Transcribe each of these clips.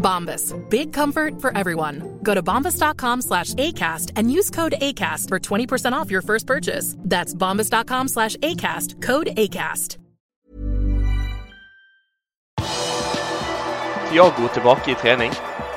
Bombas. Big comfort for everyone. Go to bombas.com slash ACAST and use code ACAST for 20% off your first purchase. That's bombas.com slash ACAST. Code ACAST. Tiago tilbake i trening.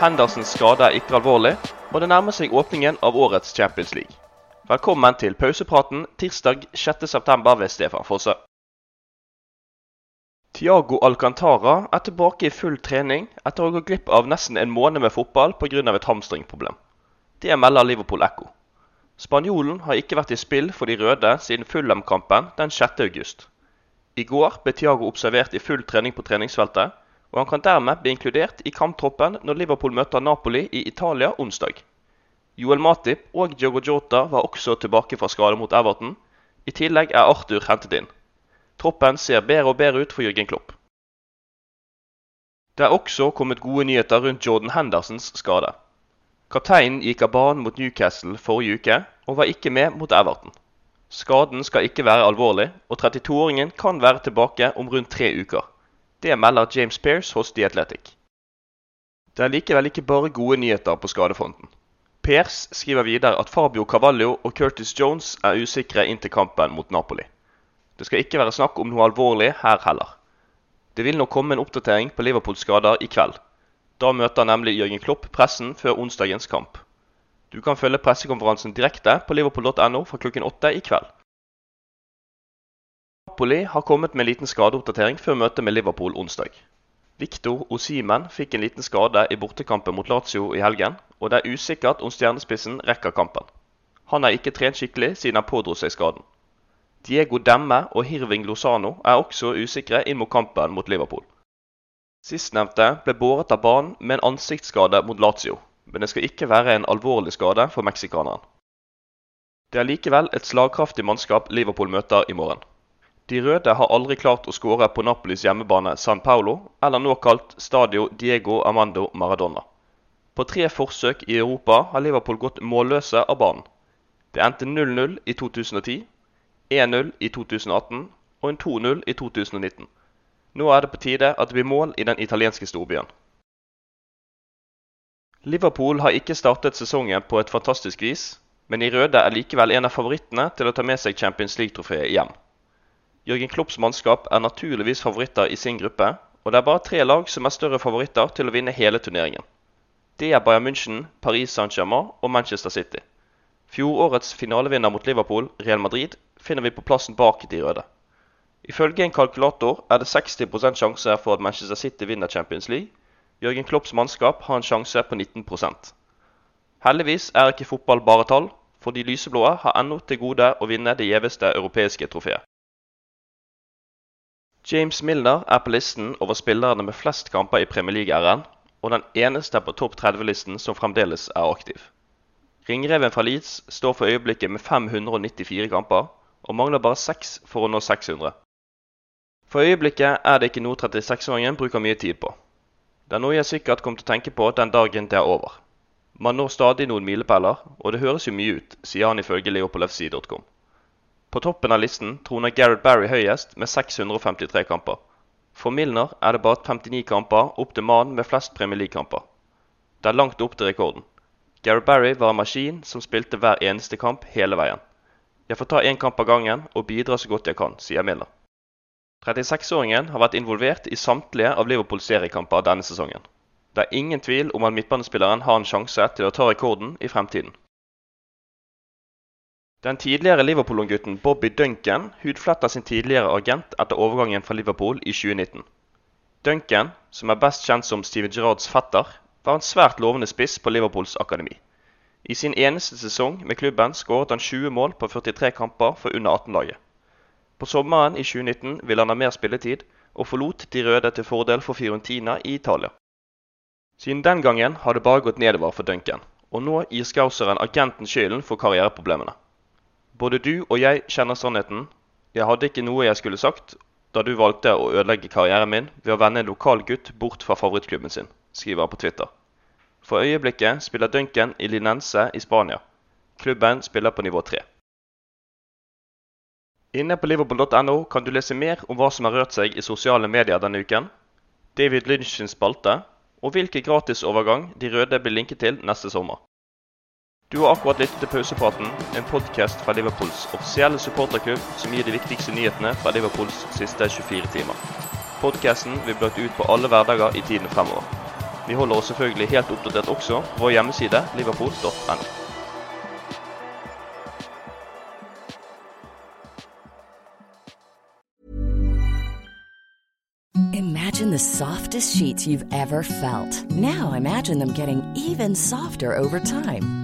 Hendersons skade er ikke alvorlig, og det nærmer seg åpningen av årets Champions League. Velkommen til pausepraten tirsdag 6.9. ved Stefan Fosse. Tiago Alcantara er tilbake i full trening etter å gå glipp av nesten en måned med fotball pga. et hamstringproblem. Det melder Liverpool Echo. Spanjolen har ikke vært i spill for de røde siden Fulham-kampen den 6.8. I går ble Tiago observert i full trening på treningsfeltet, og han kan dermed bli inkludert i kamptroppen når Liverpool møter Napoli i Italia onsdag. Joel Matip og Diogo Jota var også tilbake fra skade mot Everton. I tillegg er Arthur hentet inn. Troppen ser bedre og bedre ut for Jørgen Klopp. Det er også kommet gode nyheter rundt Jordan Hendersons skade. Kapteinen gikk av banen mot Newcastle forrige uke, og var ikke med mot Everton. Skaden skal ikke være alvorlig, og 32-åringen kan være tilbake om rundt tre uker. Det melder James Pearce hos The Athletic. Det er likevel ikke bare gode nyheter på skadefronten. Pearce skriver videre at Fabio Cavallo og Curtis Jones er usikre inn til kampen mot Napoli. Det skal ikke være snakk om noe alvorlig her heller. Det vil nå komme en oppdatering på Liverpools skader i kveld. Da møter nemlig Jørgen Klopp pressen før onsdagens kamp. Du kan følge pressekonferansen direkte på liverpool.no fra klokken åtte i kveld. Napoli har kommet med en liten skadeoppdatering før møtet med Liverpool onsdag. Victor Osimen fikk en liten skade i bortekampen mot Lazio i helgen, og det er usikkert om stjernespissen rekker kampen. Han har ikke trent skikkelig siden han pådro seg skaden. Diego Demme og Hirving Lozano er også usikre inn mot kampen mot Liverpool. Sistnevnte ble båret av banen med en ansiktsskade mot Lazio, men det skal ikke være en alvorlig skade for meksikaneren. Det er likevel et slagkraftig mannskap Liverpool møter i morgen. De røde har aldri klart å skåre på Napolis hjemmebane San Paulo, eller nå kalt Stadio Diego Amando Maradona. På tre forsøk i Europa har Liverpool gått målløse av banen. Det endte 0-0 i 2010, 1-0 i 2018 og en 2-0 i 2019. Nå er det på tide at det blir mål i den italienske storbyen. Liverpool har ikke startet sesongen på et fantastisk vis, men de røde er likevel en av favorittene til å ta med seg Champions League-trofeet hjem. Jørgen Klopps mannskap er naturligvis favoritter i sin gruppe, og det er bare tre lag som er større favoritter til å vinne hele turneringen. Det er Bayern München, Paris Saint-Germain og Manchester City. Fjorårets finalevinner mot Liverpool, Real Madrid, finner vi på plassen bak de røde. Ifølge en kalkulator er det 60 sjanse for at Manchester City vinner Champions League. Jørgen Klopps mannskap har en sjanse på 19 Heldigvis er ikke fotball bare tall, for de lyseblå har ennå til gode å vinne det gjeveste europeiske trofeet. James Milner er på listen over spillerne med flest kamper i Premier League-æren, og den eneste på topp 30-listen som fremdeles er aktiv. Ringreven fra Leeds står for øyeblikket med 594 kamper, og mangler bare seks for å nå 600. For øyeblikket er det ikke noe 36-åringen bruker mye tid på. Det er noe jeg sikkert kommer til å tenke på den dagen det er over. Man når stadig noen milepæler, og det høres jo mye ut, sier han ifølge leopoldfc.com. På toppen av listen troner Gareth Barry høyest med 653 kamper. For Milner er det bare 59 kamper opp til mannen med flest Premier League-kamper. Det er langt opp til rekorden. Gareth Barry var en maskin som spilte hver eneste kamp hele veien. Jeg får ta én kamp av gangen og bidra så godt jeg kan, sier Miller. 36-åringen har vært involvert i samtlige av Liverpools seriekamper denne sesongen. Det er ingen tvil om at midtbanespilleren har en sjanse til å ta rekorden i fremtiden. Den tidligere Liverpool-gutten Bobby Duncan hudfletter sin tidligere agent etter overgangen fra Liverpool i 2019. Duncan, som er best kjent som Steven Gerrards fetter, var en svært lovende spiss på Liverpools akademi. I sin eneste sesong med klubben skåret han 20 mål på 43 kamper for under 18-laget. På sommeren i 2019 ville han ha mer spilletid, og forlot de røde til fordel for Fiorentina i Italia. Siden den gangen har det bare gått nedover for Duncan, og nå gir scouseren agenten skylden for karriereproblemene. Både du og jeg kjenner sannheten. Jeg hadde ikke noe jeg skulle sagt da du valgte å ødelegge karrieren min ved å vende en lokal gutt bort fra favorittklubben sin, skriver han på Twitter. For øyeblikket spiller Duncan i Linense i Spania. Klubben spiller på nivå 3. Inne på liverpool.no kan du lese mer om hva som har rørt seg i sosiale medier denne uken, David Lynch sin spalte, og hvilken gratisovergang de røde blir linket til neste sommer. Du har akkurat lyttet til Pausepraten, en podkast fra Liverpools offisielle supporterklubb som gir de viktigste nyhetene fra Liverpools siste 24 timer. Podkasten vil bli ut på alle hverdager i tiden fremover. Vi holder oss selvfølgelig helt oppdatert også på vår hjemmeside liverpool.no. Imagine the softest sheets you've ever felt. Now imagine them getting even softer over time.